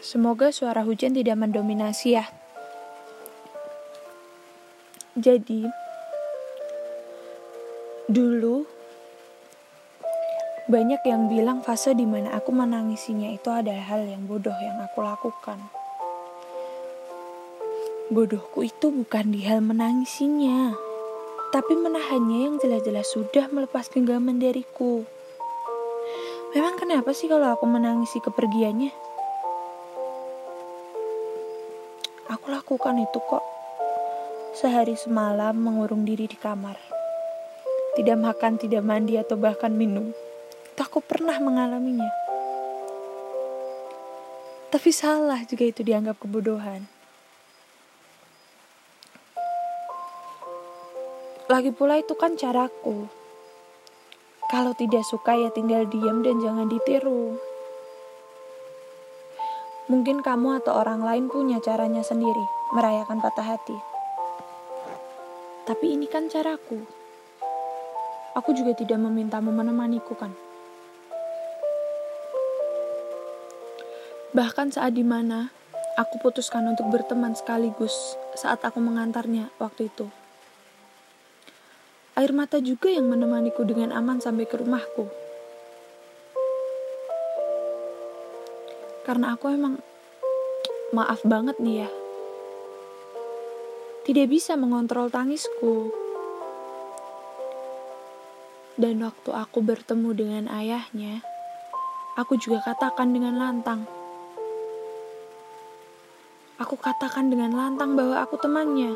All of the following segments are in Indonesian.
Semoga suara hujan tidak mendominasi ya. Jadi, dulu banyak yang bilang fase di mana aku menangisinya itu ada hal yang bodoh yang aku lakukan. Bodohku itu bukan di hal menangisinya, tapi menahannya yang jelas-jelas sudah melepas genggaman dariku. Memang kenapa sih kalau aku menangisi kepergiannya? Aku lakukan itu kok. Sehari semalam mengurung diri di kamar. Tidak makan, tidak mandi, atau bahkan minum. Itu aku pernah mengalaminya. Tapi salah juga itu dianggap kebodohan. Lagi pula itu kan caraku. Kalau tidak suka ya tinggal diam dan jangan ditiru. Mungkin kamu atau orang lain punya caranya sendiri merayakan patah hati. Tapi ini kan caraku. Aku juga tidak memintamu menemaniku kan. Bahkan saat di mana aku putuskan untuk berteman sekaligus saat aku mengantarnya waktu itu. Air mata juga yang menemaniku dengan aman sampai ke rumahku. Karena aku emang maaf banget nih ya. Tidak bisa mengontrol tangisku. Dan waktu aku bertemu dengan ayahnya, aku juga katakan dengan lantang Aku katakan dengan lantang bahwa aku temannya.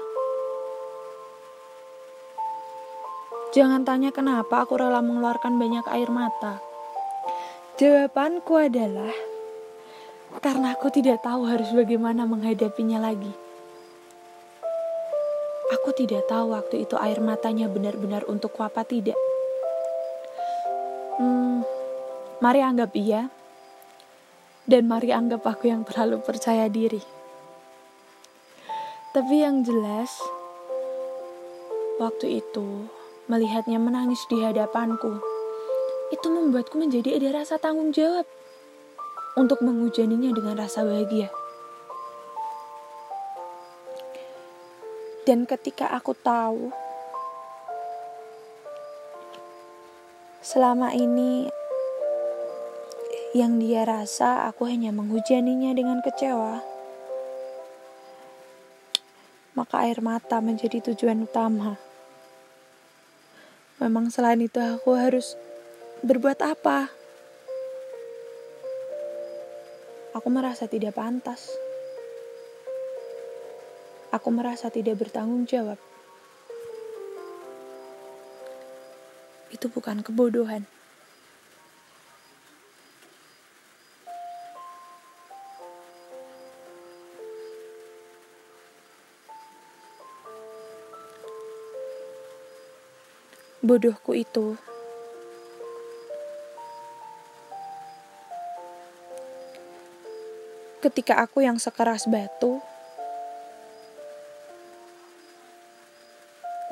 Jangan tanya kenapa aku rela mengeluarkan banyak air mata. Jawabanku adalah karena aku tidak tahu harus bagaimana menghadapinya lagi. Aku tidak tahu waktu itu air matanya benar-benar untuk apa tidak. Hmm, mari anggap iya. Dan mari anggap aku yang terlalu percaya diri. Tapi yang jelas, waktu itu melihatnya menangis di hadapanku, itu membuatku menjadi ada rasa tanggung jawab untuk menghujaninya dengan rasa bahagia. Dan ketika aku tahu selama ini yang dia rasa aku hanya menghujaninya dengan kecewa maka air mata menjadi tujuan utama. Memang selain itu aku harus berbuat apa? Aku merasa tidak pantas. Aku merasa tidak bertanggung jawab. Itu bukan kebodohan. bodohku itu. Ketika aku yang sekeras batu,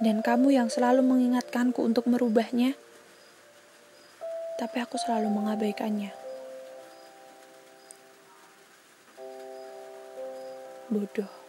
dan kamu yang selalu mengingatkanku untuk merubahnya, tapi aku selalu mengabaikannya. Bodoh.